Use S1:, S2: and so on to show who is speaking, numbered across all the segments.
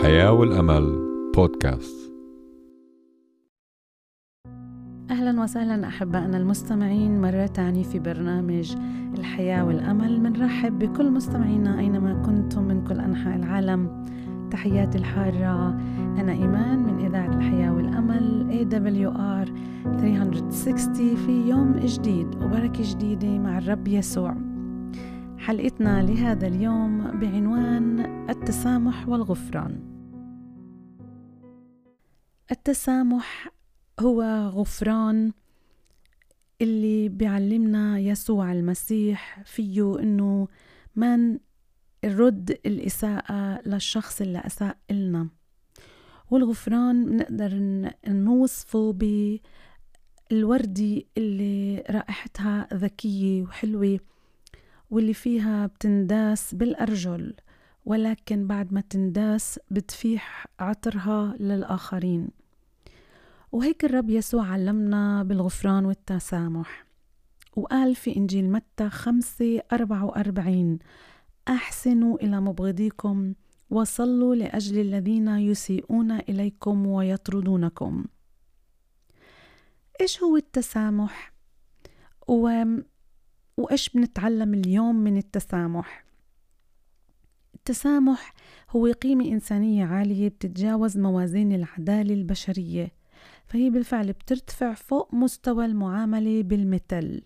S1: الحياة والأمل بودكاست.
S2: أهلا وسهلا أحبائنا المستمعين مرة تانية في برنامج الحياة والأمل. منرحب بكل مستمعينا أينما كنتم من كل أنحاء العالم. تحياتي الحارة أنا إيمان من إذاعة الحياة والأمل AWR 360 في يوم جديد وبركة جديدة مع الرب يسوع. حلقتنا لهذا اليوم بعنوان التسامح والغفران. التسامح هو غفران اللي بيعلمنا يسوع المسيح فيه إنه ما نرد الإساءة للشخص اللي أساء إلنا. والغفران بنقدر نوصفه بالوردي اللي رائحتها ذكية وحلوة واللي فيها بتنداس بالأرجل ولكن بعد ما تنداس بتفيح عطرها للآخرين. وهيك الرب يسوع علمنا بالغفران والتسامح وقال في إنجيل متى خمسة أربعة وأربعين أحسنوا إلى مبغضيكم وصلوا لأجل الذين يسيئون إليكم ويطردونكم إيش هو التسامح؟ و... وإيش بنتعلم اليوم من التسامح؟ التسامح هو قيمة إنسانية عالية بتتجاوز موازين العدالة البشرية فهي بالفعل بترتفع فوق مستوى المعاملة بالمثل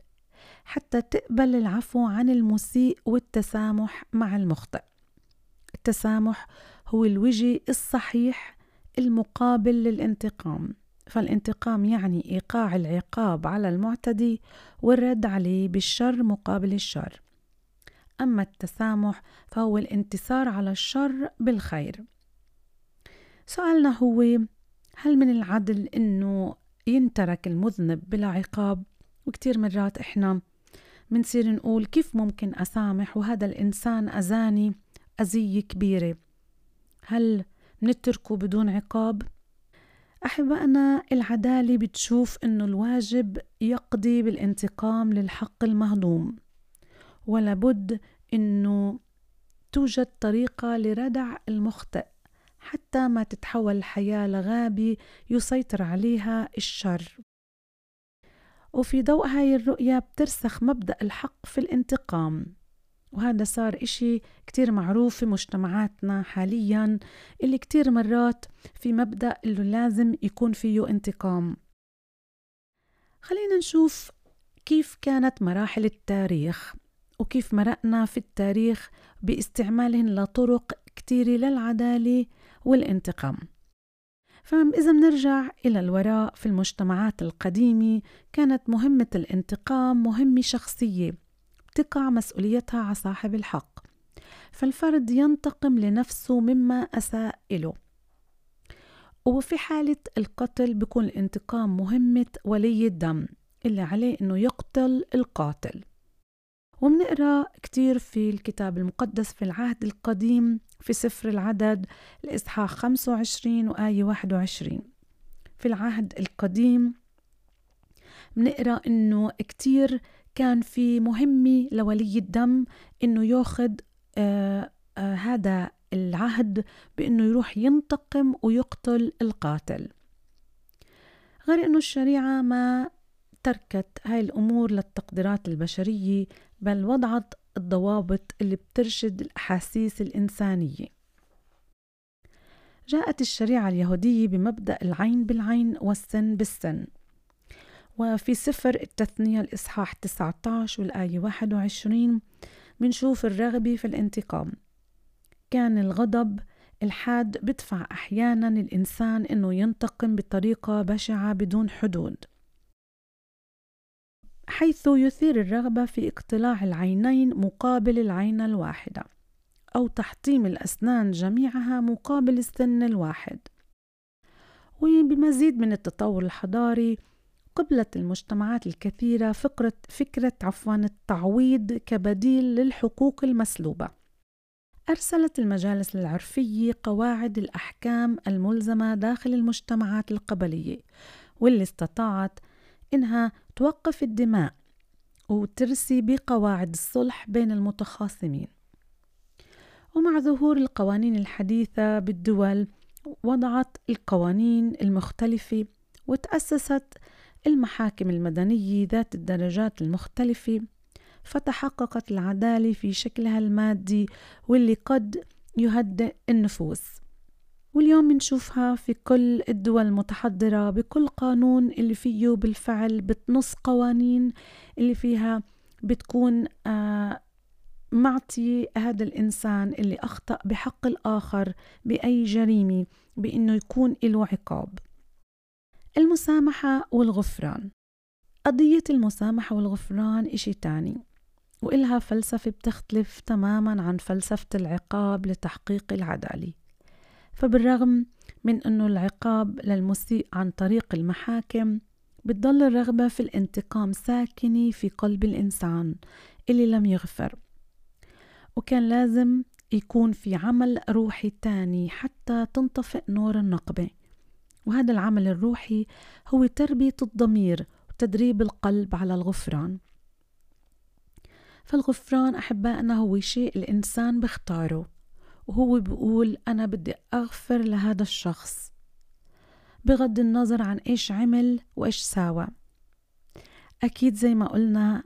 S2: حتى تقبل العفو عن المسيء والتسامح مع المخطئ. التسامح هو الوجه الصحيح المقابل للانتقام فالانتقام يعني إيقاع العقاب على المعتدي والرد عليه بالشر مقابل الشر. أما التسامح فهو الانتصار على الشر بالخير. سؤالنا هو هل من العدل إنه ينترك المذنب بلا عقاب؟ وكتير مرات إحنا منصير نقول كيف ممكن أسامح وهذا الإنسان أذاني أذية كبيرة؟ هل نتركه بدون عقاب؟ أحبائنا العدالة بتشوف إنه الواجب يقضي بالانتقام للحق المهضوم. ولابد إنه توجد طريقة لردع المخطئ. حتى ما تتحول الحياة لغابة يسيطر عليها الشر. وفي ضوء هاي الرؤية بترسخ مبدأ الحق في الانتقام. وهذا صار إشي كتير معروف في مجتمعاتنا حاليا اللي كتير مرات في مبدأ اللي لازم يكون فيه انتقام. خلينا نشوف كيف كانت مراحل التاريخ وكيف مرقنا في التاريخ باستعمالهن لطرق كتيرة للعدالة والانتقام. فإذا بنرجع إلى الوراء في المجتمعات القديمة كانت مهمة الانتقام مهمة شخصية تقع مسؤوليتها على صاحب الحق. فالفرد ينتقم لنفسه مما أساء له وفي حالة القتل بيكون الانتقام مهمة ولي الدم اللي عليه إنه يقتل القاتل. ومنقرأ كتير في الكتاب المقدس في العهد القديم في سفر العدد الإصحاح 25 وآية 21 في العهد القديم بنقرأ إنه كتير كان في مهمة لولي الدم إنه ياخد آه آه هذا العهد بإنه يروح ينتقم ويقتل القاتل. غير إنه الشريعة ما تركت هاي الأمور للتقديرات البشرية بل وضعت الضوابط اللي بترشد الأحاسيس الإنسانية. جاءت الشريعة اليهودية بمبدأ العين بالعين والسن بالسن وفي سفر التثنية الإصحاح 19 والآية 21 منشوف الرغبة في الانتقام. كان الغضب الحاد بدفع أحيانا الإنسان إنه ينتقم بطريقة بشعة بدون حدود. حيث يثير الرغبة في اقتلاع العينين مقابل العين الواحدة أو تحطيم الأسنان جميعها مقابل السن الواحد. وبمزيد من التطور الحضاري قبلت المجتمعات الكثيرة فكرة, فكرة عفوا التعويض كبديل للحقوق المسلوبة. أرسلت المجالس العرفية قواعد الأحكام الملزمة داخل المجتمعات القبلية واللي استطاعت إنها توقف الدماء وترسي بقواعد الصلح بين المتخاصمين. ومع ظهور القوانين الحديثة بالدول وضعت القوانين المختلفة وتأسست المحاكم المدنية ذات الدرجات المختلفة فتحققت العدالة في شكلها المادي واللي قد يهدئ النفوس. واليوم بنشوفها في كل الدول المتحضرة بكل قانون اللي فيه بالفعل بتنص قوانين اللي فيها بتكون آه معطي هذا الإنسان اللي أخطأ بحق الآخر بأي جريمة بأنه يكون له عقاب. المسامحة والغفران. قضية المسامحة والغفران إشي تاني وإلها فلسفة بتختلف تماما عن فلسفة العقاب لتحقيق العدالة. فبالرغم من أنه العقاب للمسيء عن طريق المحاكم بتضل الرغبة في الانتقام ساكنة في قلب الإنسان اللي لم يغفر. وكان لازم يكون في عمل روحي تاني حتى تنطفئ نور النقبة. وهذا العمل الروحي هو تربية الضمير وتدريب القلب على الغفران. فالغفران أحبائنا هو شيء الإنسان بيختاره. وهو بيقول أنا بدي أغفر لهذا الشخص. بغض النظر عن إيش عمل وإيش ساوى. أكيد زي ما قلنا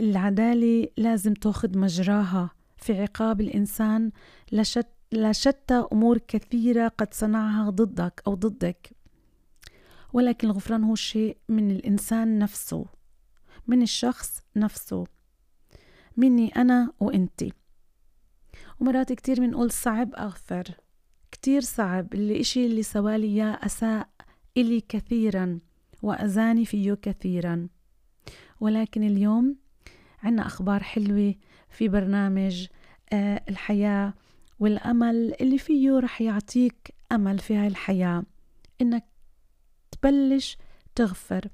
S2: العدالة لازم تاخذ مجراها في عقاب الإنسان لشت لشتى أمور كثيرة قد صنعها ضدك أو ضدك. ولكن الغفران هو شيء من الإنسان نفسه من الشخص نفسه. مني أنا وإنتي. ومرات كتير بنقول صعب أغفر. كتير صعب. اللي إشي اللي سوالي إياه أساء إلي كثيرا وأذاني فيه كثيرا. ولكن اليوم عنا أخبار حلوة في برنامج آه الحياة والأمل اللي فيه رح يعطيك أمل في هاي الحياة. إنك تبلش تغفر.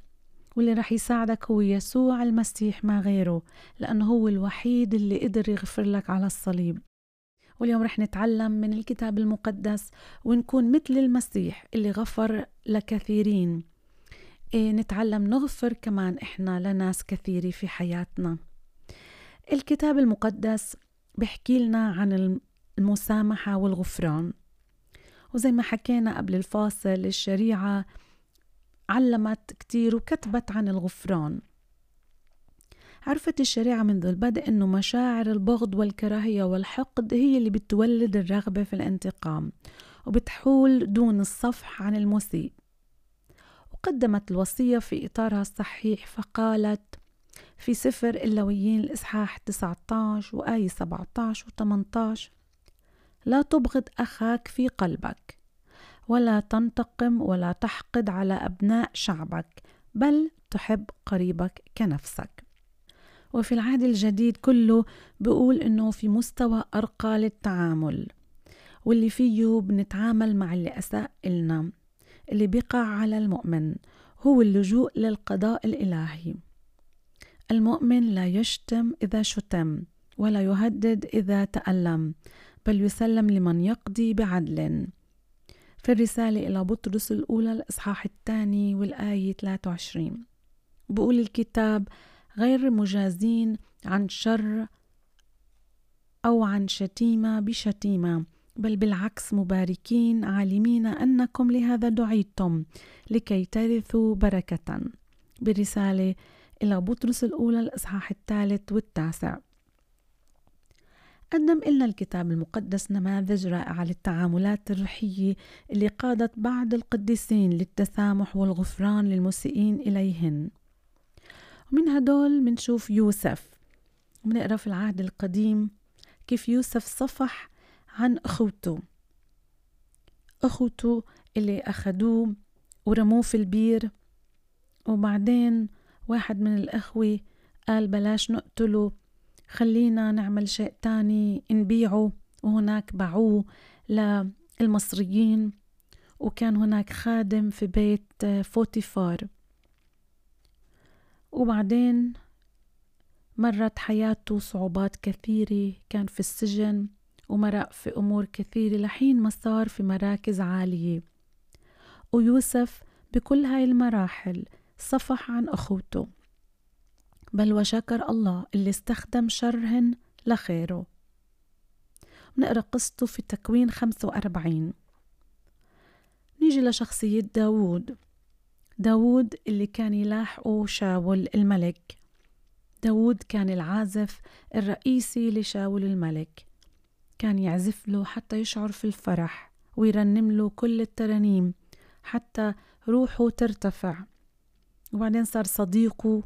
S2: واللي رح يساعدك هو يسوع المسيح ما غيره لأنه هو الوحيد اللي قدر يغفر لك على الصليب. واليوم رح نتعلم من الكتاب المقدس ونكون مثل المسيح اللي غفر لكثيرين. إيه نتعلم نغفر كمان إحنا لناس كثيرة في حياتنا. الكتاب المقدس بحكي لنا عن المسامحة والغفران. وزي ما حكينا قبل الفاصل الشريعة علمت كتير وكتبت عن الغفران. عرفت الشريعة منذ البدء أنه مشاعر البغض والكراهية والحقد هي اللي بتولد الرغبة في الانتقام وبتحول دون الصفح عن المسيء. وقدمت الوصية في إطارها الصحيح فقالت في سفر اللويين الإصحاح 19 وآية 17 و 18 لا تبغض أخاك في قلبك ولا تنتقم ولا تحقد على أبناء شعبك بل تحب قريبك كنفسك. وفي العهد الجديد كله بقول إنه في مستوى أرقى للتعامل واللي فيه بنتعامل مع اللي أساء إلنا اللي بيقع على المؤمن هو اللجوء للقضاء الإلهي. المؤمن لا يشتم إذا شتم ولا يهدد إذا تألم بل يسلم لمن يقضي بعدل. في الرسالة إلى بطرس الأولى الإصحاح الثاني والآية 23 بقول الكتاب غير مجازين عن شر أو عن شتيمة بشتيمة بل بالعكس مباركين عالمين أنكم لهذا دعيتم لكي ترثوا بركة. برسالة إلى بطرس الأولى الإصحاح الثالث والتاسع. قدم لنا الكتاب المقدس نماذج رائعة للتعاملات الروحية اللي قادت بعض القديسين للتسامح والغفران للمسيئين إليهن. ومن هدول منشوف يوسف. ومنقرا في العهد القديم كيف يوسف صفح عن أخوته. أخوته اللي أخدوه ورموه في البير. وبعدين واحد من الأخوة قال بلاش نقتله خلينا نعمل شيء تاني نبيعه. وهناك باعوه للمصريين. وكان هناك خادم في بيت فوتيفار. وبعدين مرت حياته صعوبات كثيرة كان في السجن ومرق في أمور كثيرة لحين ما صار في مراكز عالية. ويوسف بكل هاي المراحل صفح عن أخوته. بل وشكر الله اللي استخدم شرهن لخيره. نقرأ قصته في تكوين 45 نيجي لشخصية داوود. داوود اللي كان يلاحقه شاول الملك. داوود كان العازف الرئيسي لشاول الملك. كان يعزف له حتى يشعر في الفرح ويرنم له كل الترانيم حتى روحه ترتفع. وبعدين صار صديقه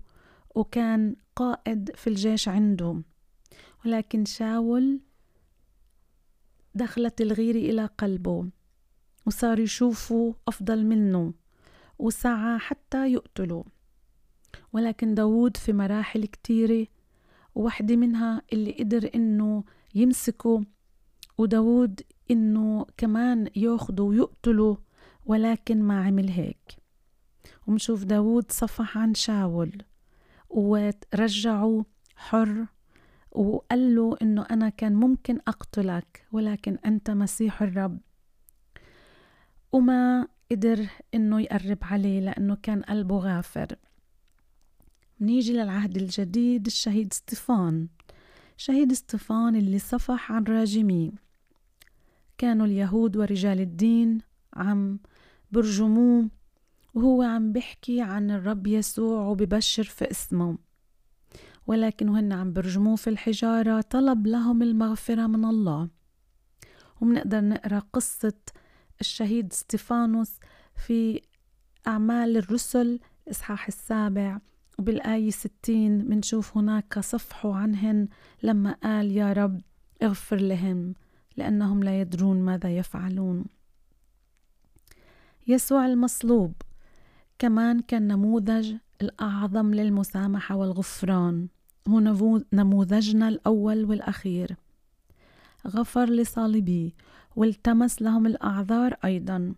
S2: وكان قائد في الجيش عنده ولكن شاول دخلت الغيرة إلى قلبه وصار يشوفه أفضل منه. وسعى حتى يقتله. ولكن داود في مراحل كتيرة وواحدة منها اللي قدر إنه يمسكه وداود إنه كمان ياخده ويقتله ولكن ما عمل هيك. ومشوف داود صفح عن شاول ورجعه حر وقال له إنه أنا كان ممكن أقتلك ولكن أنت مسيح الرب. وما قدر إنه يقرب عليه لأنه كان قلبه غافر. نيجي للعهد الجديد الشهيد ستيفان. شهيد ستيفان اللي صفح عن راجمين كانوا اليهود ورجال الدين عم برجموه وهو عم بيحكي عن الرب يسوع وببشر في اسمه. ولكن هن عم برجموه في الحجارة طلب لهم المغفرة من الله. ومنقدر نقرأ قصة الشهيد ستيفانوس في أعمال الرسل الإصحاح السابع. وبالآية ستين منشوف هناك صفحوا عنهن لما قال يا رب اغفر لهم لأنهم لا يدرون ماذا يفعلون. يسوع المصلوب كمان كان نموذج الأعظم للمسامحة والغفران. هو نموذجنا الأول والأخير. غفر لصالبي والتمس لهم الأعذار أيضا.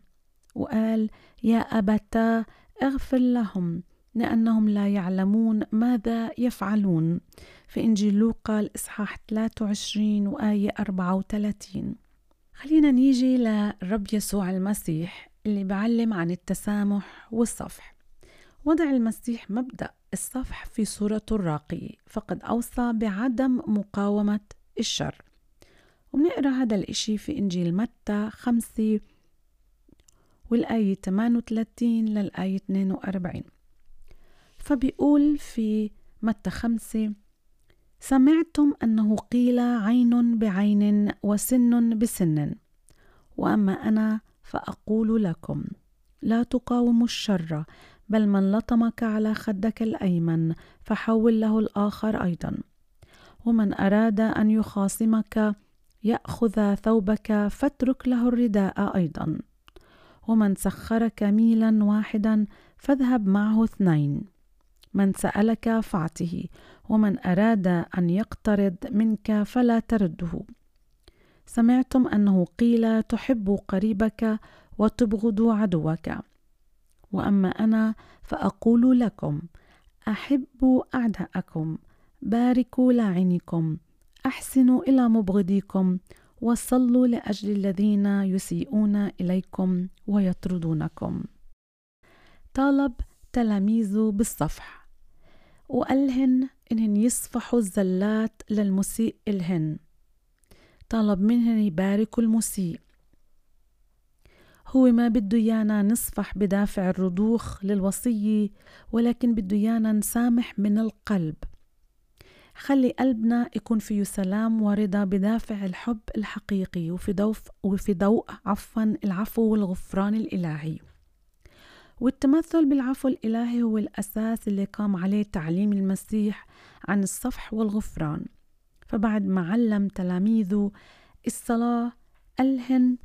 S2: وقال يا أبتا اغفر لهم لأنهم لا يعلمون ماذا يفعلون. في إنجيل لوقا الإصحاح 23 وآية 34 خلينا نيجي للرب يسوع المسيح اللي بعلم عن التسامح والصفح. وضع المسيح مبدأ الصفح في صورته الراقية فقد أوصى بعدم مقاومة الشر. وبنقرأ هذا الإشي في إنجيل متى خمسة والآية 38 للآية 42 فبيقول في متى خمسة سمعتم أنه قيل عين بعين وسن بسن وأما أنا فأقول لكم لا تقاوموا الشر بل من لطمك على خدك الأيمن فحول له الآخر أيضا. ومن أراد أن يخاصمك يأخذ ثوبك فاترك له الرداء أيضا. ومن سخرك ميلا واحدا فاذهب معه اثنين. من سألك فاعته ومن أراد أن يقترض منك فلا ترده. سمعتم أنه قيل تحب قريبك وتبغض عدوك. وأما أنا فأقول لكم أحبوا أعداءكم باركوا لاعنكم احسنوا إلى مبغضيكم وصلوا لأجل الذين يسيئون إليكم ويطردونكم. طالب تلاميذه بالصفح. وقالهن إنهن يصفحوا الزلات للمسيء إلهن. طلب منهن يباركوا المسيء. هو ما بده يانا نصفح بدافع الرضوخ للوصية ولكن بده يانا نسامح من القلب. خلي قلبنا يكون فيه سلام ورضا بدافع الحب الحقيقي وفي ضوء وفي ضوء عفوا العفو والغفران الإلهي. والتمثل بالعفو الإلهي هو الأساس اللي قام عليه تعليم المسيح عن الصفح والغفران. فبعد ما علم تلاميذه الصلاة قالهن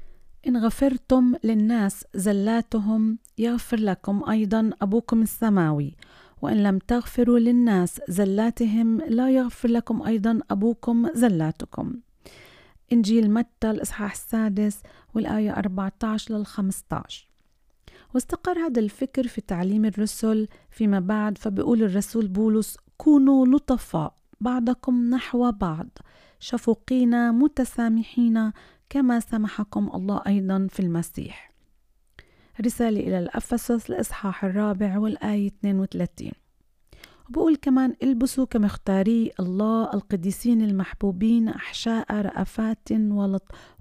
S2: إن غفرتم للناس زلاتهم يغفر لكم أيضا أبوكم السماوي وإن لم تغفروا للناس زلاتهم لا يغفر لكم أيضا أبوكم زلاتكم. إنجيل متى الإصحاح السادس والآية 14 لل 15 واستقر هذا الفكر في تعليم الرسل فيما بعد فبيقول الرسول بولس كونوا لطفاء بعضكم نحو بعض شفوقين متسامحين كما سمحكم الله أيضا في المسيح. رسالة إلى الأفسس الإصحاح الرابع والآية 32 وبقول كمان البسوا كمختاري الله القديسين المحبوبين أحشاء رأفات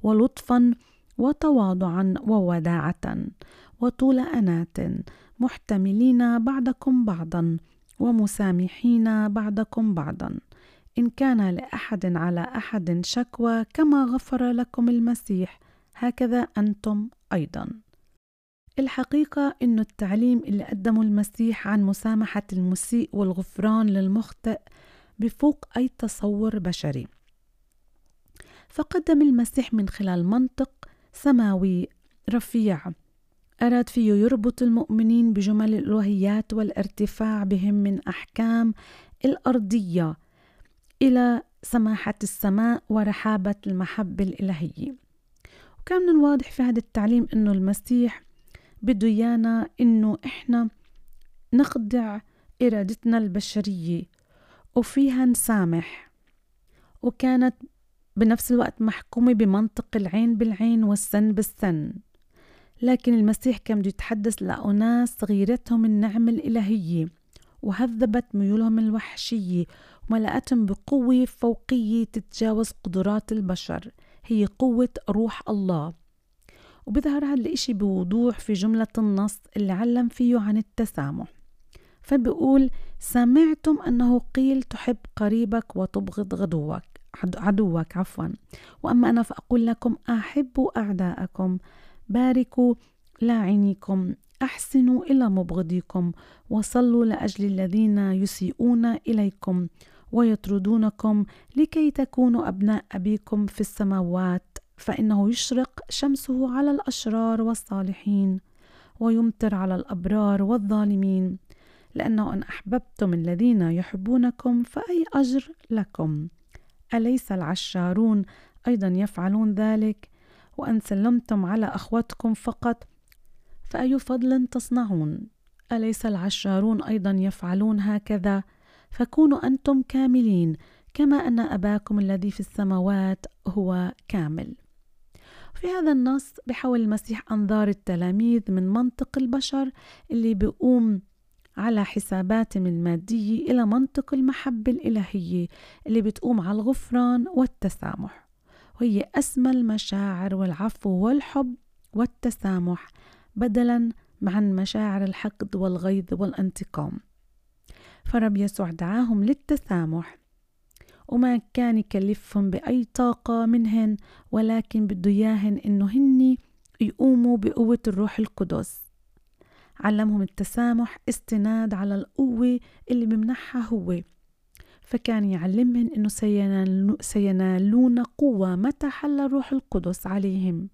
S2: ولطفا وتواضعا ووداعة وطول أنات محتملين بعضكم بعضا ومسامحين بعضكم بعضا. إن كان لأحد على أحد شكوى كما غفر لكم المسيح. هكذا أنتم أيضا. الحقيقة إنه التعليم اللي قدمه المسيح عن مسامحة المسيء والغفران للمخطئ بفوق أي تصور بشري. فقدم المسيح من خلال منطق سماوي رفيع. أراد فيه يربط المؤمنين بجمل الألوهيات والارتفاع بهم من أحكام الأرضية إلى سماحة السماء ورحابة المحبة الإلهية. وكان من الواضح في هذا التعليم إنه المسيح بده إيانا إنه إحنا نخضع إرادتنا البشرية وفيها نسامح. وكانت بنفس الوقت محكومة بمنطق العين بالعين والسن بالسن. لكن المسيح كان بده يتحدث لأناس غيرتهم النعمة الإلهية وهذبت ميولهم الوحشية وملأتهم بقوة فوقية تتجاوز قدرات البشر هي قوة روح الله. وبيظهر هذا الإشي بوضوح في جملة النص اللي علم فيه عن التسامح. فبيقول سمعتم أنه قيل تحب قريبك وتبغض غدوك عدوك عفوا. وأما أنا فأقول لكم أحبوا أعداءكم. باركوا لاعنيكم. أحسنوا إلى مبغضيكم. وصلوا لأجل الذين يسيئون إليكم. ويطردونكم لكي تكونوا أبناء أبيكم في السماوات. فإنه يشرق شمسه على الأشرار والصالحين ويمطر على الأبرار والظالمين. لأنه إن أحببتم الذين يحبونكم فأي أجر لكم؟ أليس العشارون أيضا يفعلون ذلك؟ وأن سلمتم على أخوتكم فقط فأي فضل تصنعون؟ أليس العشارون أيضا يفعلون هكذا؟ فكونوا أنتم كاملين كما أن أباكم الذي في السماوات هو كامل. في هذا النص بحول المسيح أنظار التلاميذ من منطق البشر اللي بيقوم على حساباتهم المادية إلى منطق المحبة الإلهية اللي بتقوم على الغفران والتسامح. وهي أسمى المشاعر والعفو والحب والتسامح بدلا عن مشاعر الحقد والغيظ والانتقام. فرب يسوع دعاهم للتسامح. وما كان يكلفهم بأي طاقة منهن ولكن بده إياهن إنه هني يقوموا بقوة الروح القدس. علمهم التسامح استناد على القوة اللي بمنحها هو. فكان يعلمهم أنه سينالون قوة متى حل الروح القدس عليهم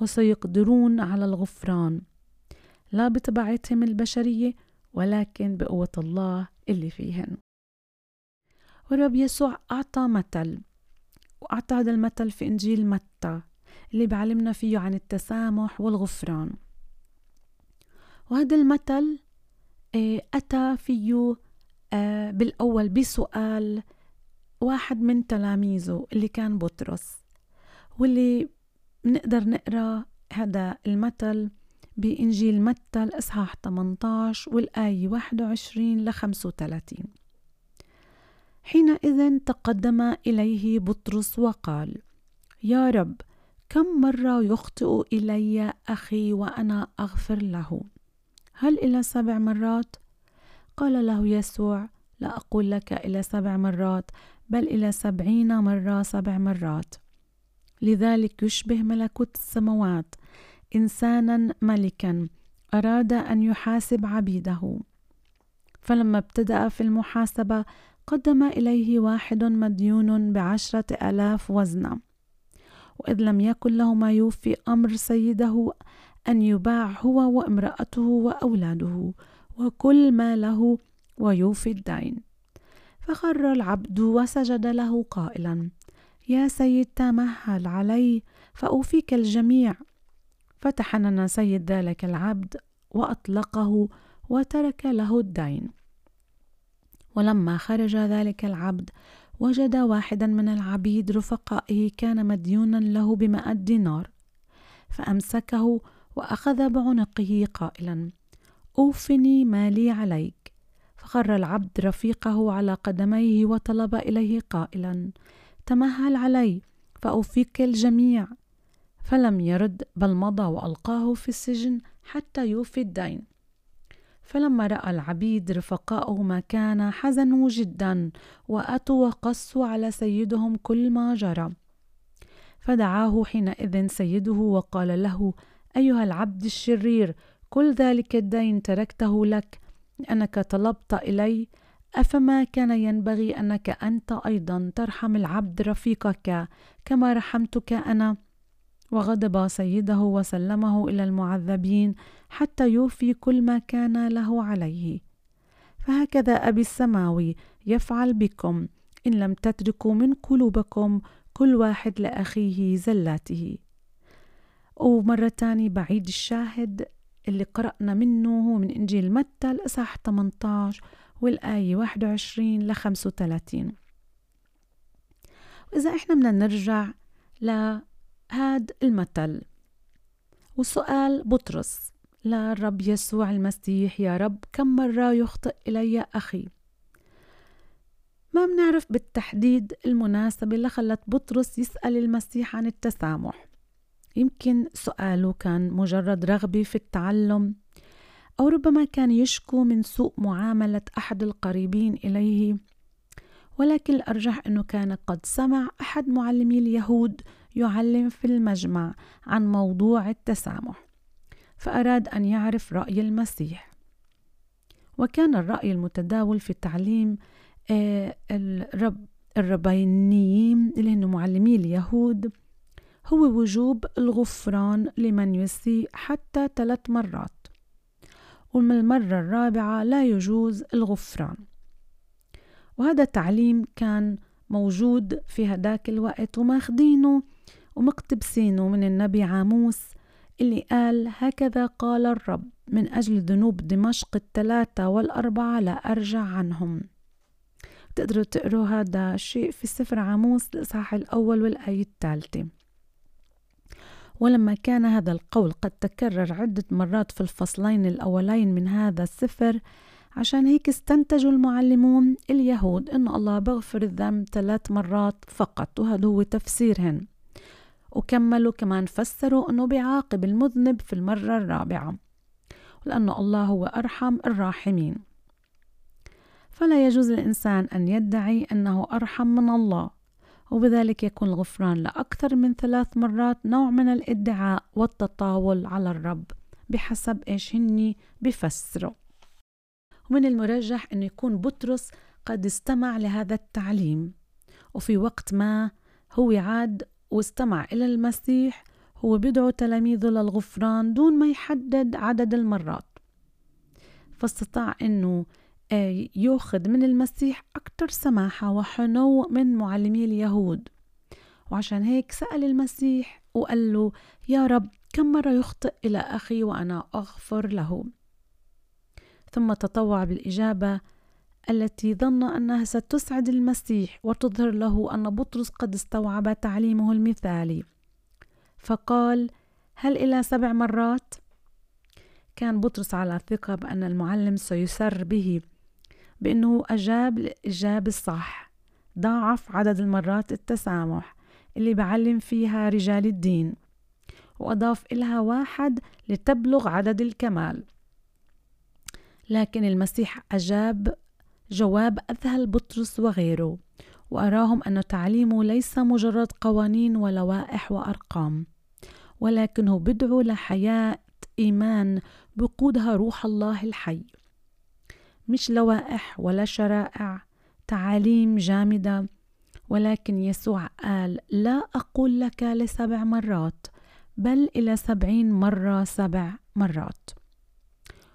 S2: وسيقدرون على الغفران. لا بطبيعتهم البشرية ولكن بقوة الله اللي فيهن. والرب يسوع أعطى مثل وأعطى هذا المثل في إنجيل متى اللي بعلمنا فيه عن التسامح والغفران. وهذا المثل آه، أتى فيه آه، بالأول بسؤال واحد من تلاميذه اللي كان بطرس واللي بنقدر نقرأ هذا المثل بإنجيل متى الإصحاح 18 والآية 21 ل 35 حينئذ تقدم إليه بطرس وقال يا رب كم مرة يخطئ إلي أخي وأنا أغفر له؟ هل إلى سبع مرات قال له يسوع لا أقول لك إلى سبع مرات بل إلى سبعين مرة سبع مرات. لذلك يشبه ملكوت السماوات إنسانا ملكا أراد أن يحاسب عبيده. فلما ابتدأ في المحاسبة قدم إليه واحد مديون بعشرة آلاف وزنة وإذ لم يكن له ما يوفي أمر سيده أن يباع هو وامرأته وأولاده وكل ما له ويوفي الدين. فخر العبد وسجد له قائلا يا سيد تمهل علي؟ فأوفيك الجميع. فتحنن سيد ذلك العبد وأطلقه وترك له الدين. ولما خرج ذلك العبد وجد واحدا من العبيد رفقائه كان مديونا له بمائة دينار فأمسكه وأخذ بعنقه قائلا أوفني مالي عليك. فخر العبد رفيقه على قدميه وطلب إليه قائلا تمهل علي فأوفيك الجميع. فلم يرد بل مضى وألقاه في السجن حتى يوفي الدين. فلما رأى العبيد رفقاؤه ما كان حزنوا جدا وأتوا وقصوا على سيدهم كل ما جرى. فدعاه حينئذ سيده وقال له أيها العبد الشرير كل ذلك الدين تركته لك لأنك طلبت إلي أفما كان ينبغي أنك أنت أيضا ترحم العبد رفيقك كما رحمتك أنا؟ وغضب سيده وسلمه إلى المعذبين حتى يوفي كل ما كان له عليه. فهكذا أبي السماوي يفعل بكم إن لم تتركوا من قلوبكم كل واحد لأخيه زلاته. ومرة تانية بعيد الشاهد اللي قرأنا منه هو من إنجيل متى الإصحاح 18 والآية 21 ل 35 وإذا إحنا بدنا نرجع لهاد المثل. وسؤال بطرس للرب يسوع المسيح يا رب كم مرة يخطئ إلي أخي؟ ما بنعرف بالتحديد المناسبة اللي خلت بطرس يسأل المسيح عن التسامح. يمكن سؤاله كان مجرد رغبة في التعلم أو ربما كان يشكو من سوء معاملة أحد القريبين إليه. ولكن الأرجح أنه كان قد سمع أحد معلمي اليهود يعلم في المجمع عن موضوع التسامح فأراد أن يعرف رأي المسيح. وكان الرأي المتداول في التعليم آه، الرب الربانيين اللي هن معلمي اليهود هو وجوب الغفران لمن يسيء حتى ثلاث مرات. ومن المرة الرابعة لا يجوز الغفران. وهذا التعليم كان موجود في هداك الوقت وماخدينه ومقتبسينه من النبي عاموس اللي قال هكذا قال الرب من أجل ذنوب دمشق الثلاثة والأربعة لا أرجع عنهم. تقدروا تقروا هذا الشيء في سفر عاموس الإصحاح الأول والآية الثالثة. ولما كان هذا القول قد تكرر عدة مرات في الفصلين الأولين من هذا السفر عشان هيك استنتجوا المعلمون اليهود أن الله بغفر الذنب ثلاث مرات فقط وهذا هو تفسيرهن. وكملوا كمان فسروا أنه بيعاقب المذنب في المرة الرابعة لأن الله هو أرحم الراحمين. فلا يجوز للإنسان أن يدعي أنه أرحم من الله وبذلك يكون الغفران لأكثر من ثلاث مرات نوع من الإدعاء والتطاول على الرب بحسب إيش هني بفسروا ومن المرجح أن يكون بطرس قد استمع لهذا التعليم وفي وقت ما هو عاد واستمع إلى المسيح هو بيدعو تلاميذه للغفران دون ما يحدد عدد المرات. فاستطاع أنه آه، يأخذ من المسيح أكثر سماحة وحنو من معلمي اليهود. وعشان هيك سأل المسيح وقال له يا رب كم مرة يخطئ إلى أخي وأنا أغفر له؟ ثم تطوع بالإجابة التي ظن أنها ستسعد المسيح وتظهر له أن بطرس قد استوعب تعليمه المثالي. فقال هل إلى سبع مرات؟ كان بطرس على ثقة بأن المعلم سيسر به بأنه أجاب الإجابة الصح. ضاعف عدد المرات التسامح اللي بعلم فيها رجال الدين وأضاف إلها واحد لتبلغ عدد الكمال. لكن المسيح أجاب جواب أذهل بطرس وغيره وأراهم أن تعليمه ليس مجرد قوانين ولوائح وأرقام ولكنه بدعو لحياة إيمان بقودها روح الله الحي. مش لوائح ولا شرائع تعاليم جامدة ولكن يسوع قال لا أقول لك لسبع مرات بل إلى سبعين مرة سبع مرات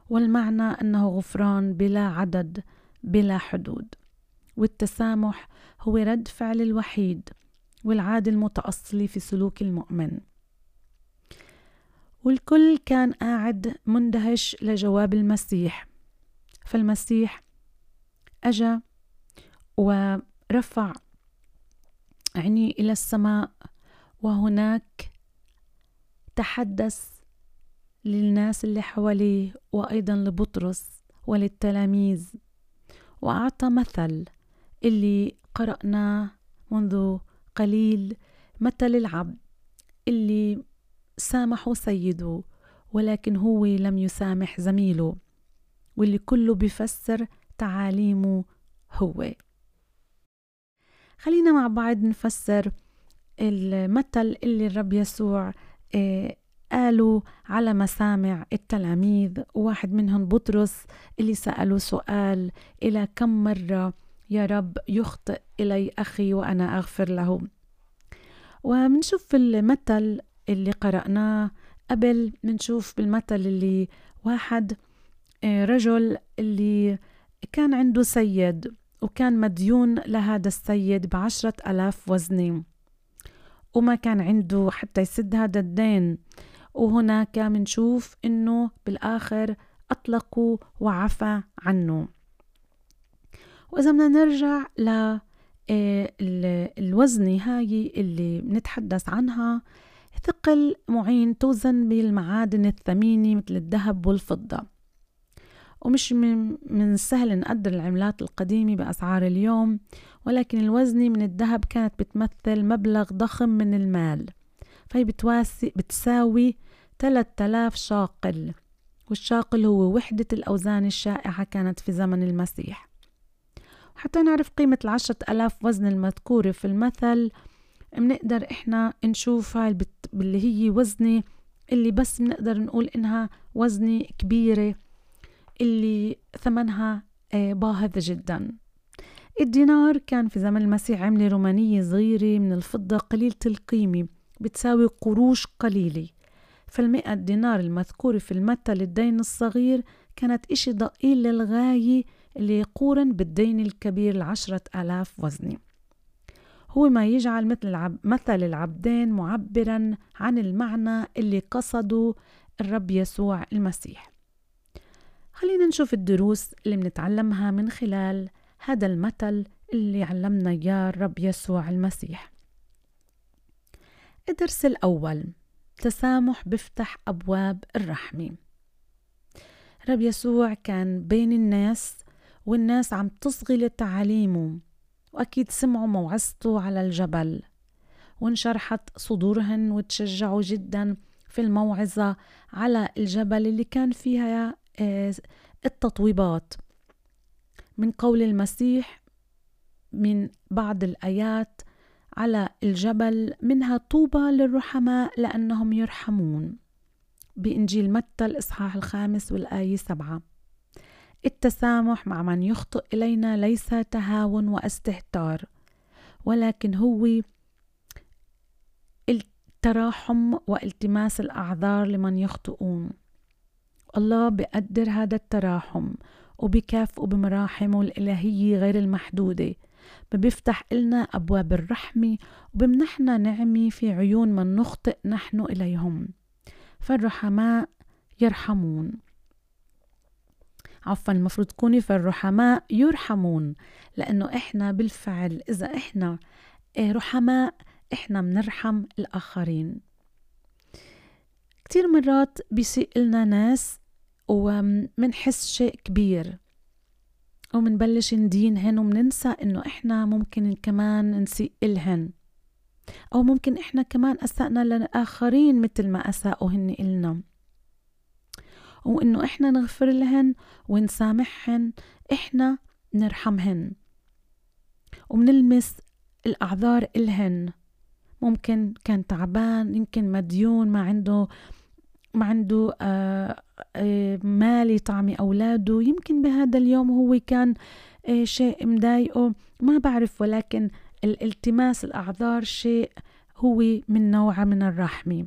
S2: والمعنى أنه غفران بلا عدد بلا حدود والتسامح هو رد فعل الوحيد والعادة المتأصلة في سلوك المؤمن. والكل كان قاعد مندهش لجواب المسيح فالمسيح أجا ورفع عيني إلى السماء وهناك تحدث للناس اللي حواليه وأيضا لبطرس وللتلاميذ. وأعطى مثل اللي قرأناه منذ قليل مثل العبد اللي سامحه سيده ولكن هو لم يسامح زميله واللي كله بيفسر تعاليمه هو. خلينا مع بعض نفسر المثل اللي الرب يسوع آه، قالوا على مسامع التلاميذ وواحد منهم بطرس اللي سألوا سؤال إلى كم مرة يا رب يخطئ إلي أخي وأنا أغفر له. ومنشوف المثل اللي قرأناه قبل منشوف بالمثل اللي واحد آه، رجل اللي كان عنده سيد وكان مديون لهذا السيد بعشرة ألاف وزنة وما كان عنده حتى يسد هذا الدين. وهناك منشوف إنه بالآخر أطلقوا وعفى عنه. وإذا بدنا نرجع ل آه، الوزنة هاي اللي بنتحدث عنها ثقل معين توزن بالمعادن الثمينة مثل الذهب والفضة. ومش من السهل نقدر العملات القديمة بأسعار اليوم ولكن الوزنة من الذهب كانت بتمثل مبلغ ضخم من المال. فهي بتواسي بتساوي 3000 شاقل والشاقل هو وحدة الأوزان الشائعة كانت في زمن المسيح. حتى نعرف قيمة العشرة ألاف وزن المذكورة في المثل بنقدر إحنا نشوف هاي اللي هي وزنة اللي بس بنقدر نقول إنها وزنة كبيرة اللي ثمنها آه، باهظ جدا. الدينار كان في زمن المسيح عملة رومانية صغيرة من الفضة قليلة القيمة بتساوي قروش قليلة. فالمئة دينار المذكورة في المثل الدين الصغير كانت إشي ضئيل للغاية اللي يقورن بالدين الكبير العشرة آلاف وزني. هو ما يجعل مثل العب مثل العبدين معبرا عن المعنى اللي قصده الرب يسوع المسيح. خلينا نشوف الدروس اللي بنتعلمها من خلال هذا المثل اللي علمنا إياه الرب يسوع المسيح. الدرس الأول تسامح بفتح أبواب الرحمة رب يسوع كان بين الناس والناس عم تصغي لتعاليمه وأكيد سمعوا موعظته على الجبل وانشرحت صدورهن وتشجعوا جدا في الموعظة على الجبل اللي كان فيها آه، التطويبات. من قول المسيح من بعض الآيات على الجبل منها طوبى للرحماء لأنهم يرحمون. بإنجيل متى الإصحاح الخامس والآية سبعة. التسامح مع من يخطئ إلينا ليس تهاون واستهتار ولكن هو التراحم والتماس الأعذار لمن يخطئون. الله بقدر هذا التراحم وبكافئه بمراحمه الإلهية غير المحدودة. بيفتح لنا أبواب الرحمة وبمنحنا نعمة في عيون من نخطئ نحن إليهم. فالرحماء يرحمون. عفوا المفروض تكوني فالرحماء يرحمون لأنه إحنا بالفعل إذا إحنا آه، رحماء إحنا منرحم الآخرين. كتير مرات بيسيء لنا ناس ومنحس شيء كبير. ومنبلش ندينهن ومننسى إنه إحنا ممكن كمان نسيء إلهن. أو ممكن إحنا كمان أسأنا للآخرين مثل ما أساءوا هن إلنا. وإنه إحنا نغفر لهن ونسامحهن إحنا نرحمهن. ومنلمس الأعذار إلهن. ممكن كان تعبان يمكن مديون ما عنده ما عنده آه، آه، مال يطعمي أولاده. يمكن بهذا اليوم هو كان آه، شيء مضايقه. ما بعرف ولكن الالتماس الأعذار شيء هو من نوع من الرحمة.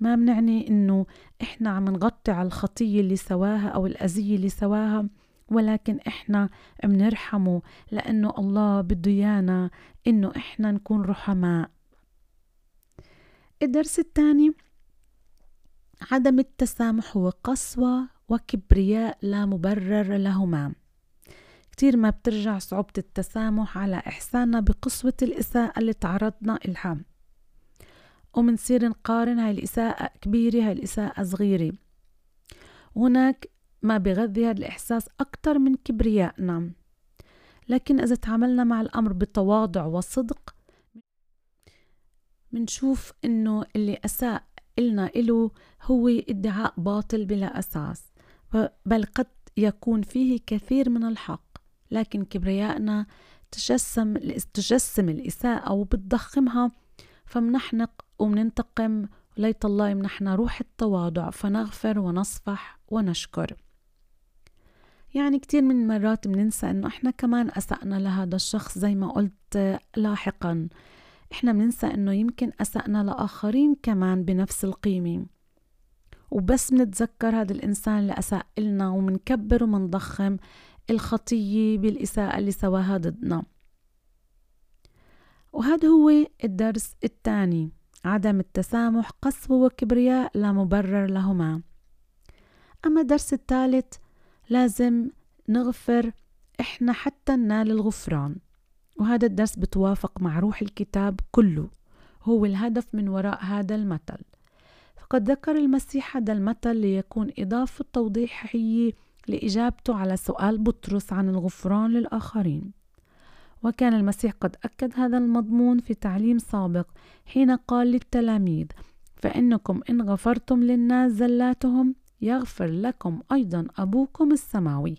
S2: ما بنعني إنه إحنا عم نغطي على الخطية اللي سواها أو الأذية اللي سواها ولكن إحنا بنرحمه لأنه الله بده إيانا إنه إحنا نكون رحماء. الدرس الثاني عدم التسامح هو قسوة وكبرياء لا مبرر لهما. كتير ما بترجع صعوبة التسامح على إحساننا بقسوة الإساءة اللي تعرضنا إلها. ومنصير نقارن هاي الإساءة كبيرة هاي الإساءة صغيرة. هناك ما بغذي هذا الإحساس أكتر من كبريائنا. لكن إذا تعاملنا مع الأمر بتواضع وصدق منشوف إنه اللي أساء إلنا إله هو ادعاء باطل بلا أساس بل قد يكون فيه كثير من الحق. لكن كبريائنا تجسم تجسم الإساءة وبتضخمها فمنحنق ومننتقم. وليت الله يمنحنا روح التواضع فنغفر ونصفح ونشكر. يعني كتير من المرات بننسى إنه إحنا كمان أسأنا لهذا الشخص زي ما قلت لاحقا. إحنا بننسى إنه يمكن أسأنا لآخرين كمان بنفس القيمة. وبس منتذكر هذا الإنسان اللي أساء لنا ومنكبر ومنضخم الخطية بالإساءة اللي سواها ضدنا. وهذا هو الدرس الثاني عدم التسامح قسوة وكبرياء لا مبرر لهما. أما الدرس الثالث لازم نغفر إحنا حتى ننال الغفران. وهذا الدرس بتوافق مع روح الكتاب كله. هو الهدف من وراء هذا المثل. فقد ذكر المسيح هذا المثل ليكون إضافة توضيحية لإجابته على سؤال بطرس عن الغفران للآخرين. وكان المسيح قد أكد هذا المضمون في تعليم سابق حين قال للتلاميذ فإنكم إن غفرتم للناس زلاتهم يغفر لكم أيضا أبوكم السماوي.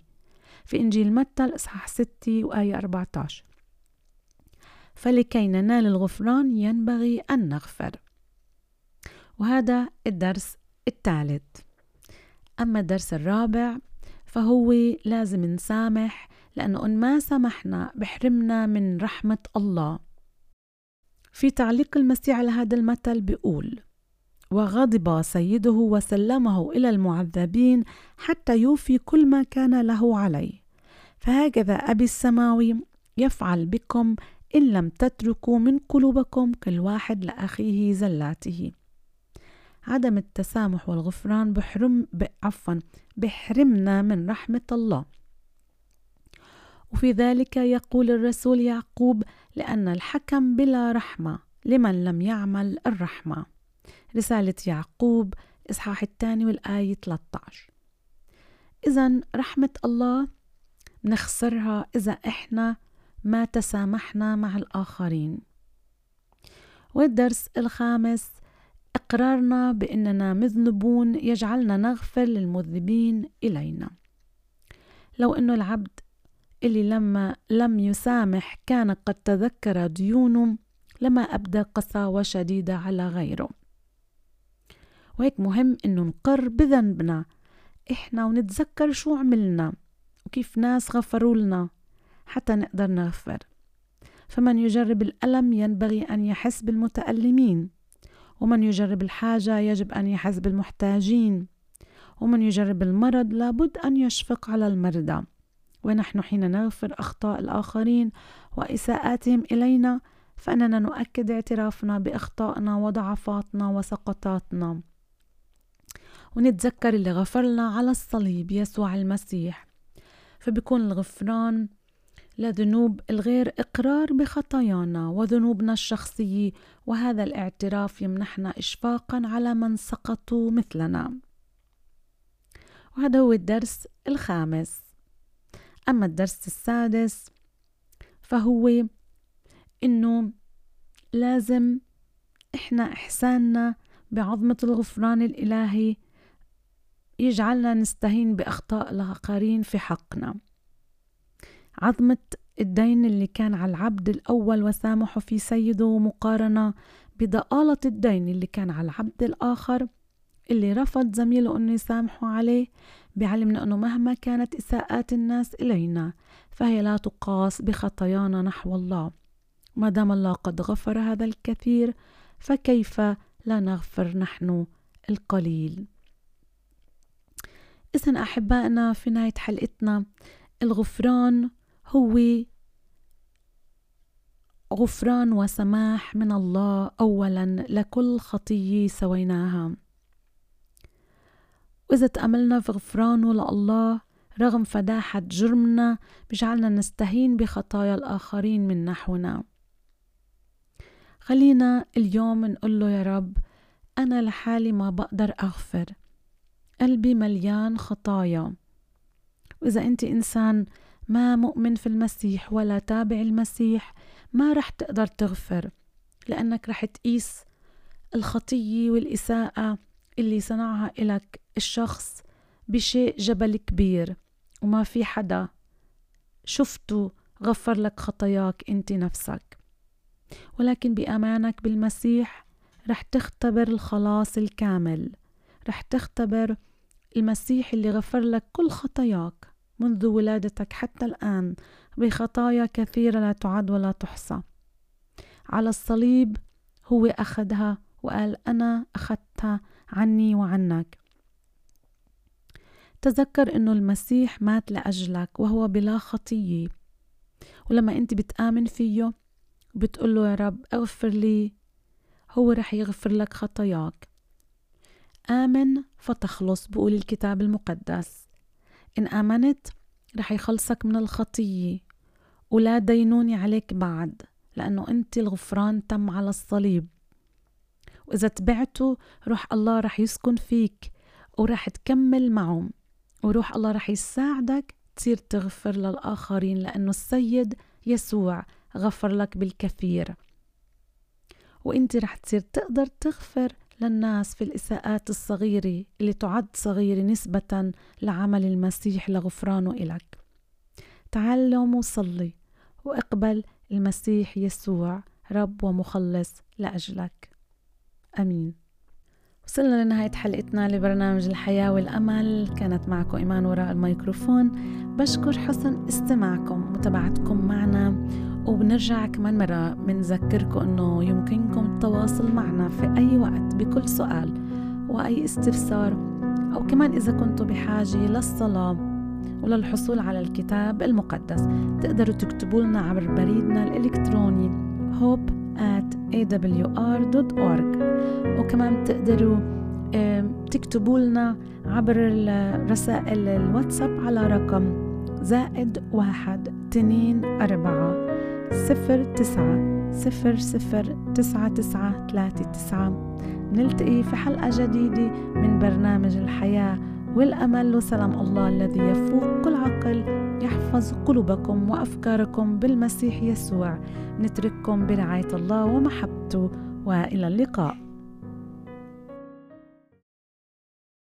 S2: في إنجيل متى الإصحاح 6 وآية 14 فلكي ننال الغفران ينبغي أن نغفر. وهذا الدرس الثالث. أما الدرس الرابع فهو لازم نسامح لأنه إن ما سمحنا بحرمنا من رحمة الله. في تعليق المسيح على هذا المثل بيقول وغضب سيده وسلمه إلى المعذبين حتى يوفي كل ما كان له عليه. فهكذا أبي السماوي يفعل بكم إن لم تتركوا من قلوبكم كل واحد لأخيه زلاته. عدم التسامح والغفران بحرم عفوا بحرمنا من رحمة الله. وفي ذلك يقول الرسول يعقوب لأن الحكم بلا رحمة لمن لم يعمل الرحمة. رسالة يعقوب إصحاح الثاني والآية 13 إذا رحمة الله نخسرها إذا إحنا ما تسامحنا مع الآخرين. والدرس الخامس إقرارنا بأننا مذنبون يجعلنا نغفر للمذنبين إلينا. لو أنه العبد اللي لما لم يسامح كان قد تذكر ديونه لما أبدى قساوة شديدة على غيره. وهيك مهم إنه نقر بذنبنا. إحنا ونتذكر شو عملنا وكيف ناس غفروا لنا. حتى نقدر نغفر. فمن يجرب الألم ينبغي أن يحس بالمتألمين. ومن يجرب الحاجة يجب أن يحس بالمحتاجين. ومن يجرب المرض لابد أن يشفق على المرضى. ونحن حين نغفر أخطاء الآخرين وإساءاتهم إلينا فإننا نؤكد اعترافنا بأخطائنا وضعفاتنا وسقطاتنا. ونتذكر اللي غفرنا على الصليب يسوع المسيح. فبيكون الغفران لذنوب الغير إقرار بخطايانا وذنوبنا الشخصية وهذا الاعتراف يمنحنا إشفاقا على من سقطوا مثلنا. وهذا هو الدرس الخامس. أما الدرس السادس فهو إنه لازم إحنا إحساننا بعظمة الغفران الإلهي يجعلنا نستهين بأخطاء الآخرين في حقنا. عظمة الدين اللي كان على العبد الأول وسامحه في سيده مقارنة بضآلة الدين اللي كان على العبد الآخر اللي رفض زميله أنه يسامحه عليه بعلمنا أنه مهما كانت إساءات الناس إلينا فهي لا تقاس بخطايانا نحو الله. ما دام الله قد غفر هذا الكثير فكيف لا نغفر نحن القليل؟ إذن أحبائنا في نهاية حلقتنا الغفران هو غفران وسماح من الله اولا لكل خطيه سويناها. وإذا تأملنا في غفرانه لله رغم فداحة جرمنا بجعلنا نستهين بخطايا الآخرين من نحونا. خلينا اليوم نقول له يا رب أنا لحالي ما بقدر أغفر. قلبي مليان خطايا. وإذا أنت إنسان ما مؤمن في المسيح ولا تابع المسيح ما رح تقدر تغفر لأنك رح تقيس الخطية والإساءة اللي صنعها إلك الشخص بشيء جبل كبير وما في حدا شفته غفر لك خطاياك أنت نفسك. ولكن بأمانك بالمسيح رح تختبر الخلاص الكامل رح تختبر المسيح اللي غفر لك كل خطاياك. منذ ولادتك حتى الآن بخطايا كثيرة لا تعد ولا تحصى. على الصليب هو أخذها وقال أنا أخذتها عني وعنك. تذكر أنه المسيح مات لأجلك وهو بلا خطية. ولما أنت بتآمن فيه بتقول له يا رب اغفر لي هو رح يغفر لك خطاياك. آمن فتخلص بقول الكتاب المقدس. إن آمنت رح يخلصك من الخطية. ولا دينوني عليك بعد لأنه أنت الغفران تم على الصليب. وإذا تبعته روح الله رح يسكن فيك ورح تكمل معه وروح الله رح يساعدك تصير تغفر للآخرين لأنه السيد يسوع غفر لك بالكثير. وإنت رح تصير تقدر تغفر للناس في الإساءات الصغيرة اللي تعد صغيرة نسبة لعمل المسيح لغفرانه إلك. تعلم وصلي وإقبل المسيح يسوع رب ومخلص لأجلك. أمين. وصلنا لنهاية حلقتنا لبرنامج الحياة والأمل. كانت معكم إيمان وراء الميكروفون. بشكر حسن استماعكم متابعتكم معنا. وبنرجع كمان مرة بنذكركم أنه يمكنكم التواصل معنا في أي وقت بكل سؤال وأي استفسار أو كمان إذا كنتوا بحاجة للصلاة وللحصول على الكتاب المقدس تقدروا تكتبوا لنا عبر بريدنا الإلكتروني hope at awr.org وكمان تقدروا تكتبوا لنا عبر رسائل الواتساب على رقم زائد واحد تنين أربعة صفر تسعة صفر صفر تسعة تسعة ثلاثة تسعة. نلتقي في حلقة جديدة من برنامج الحياة والأمل. وسلام الله الذي يفوق كل عقل يحفظ قلوبكم وأفكاركم بالمسيح يسوع. نترككم برعاية الله ومحبته وإلى اللقاء.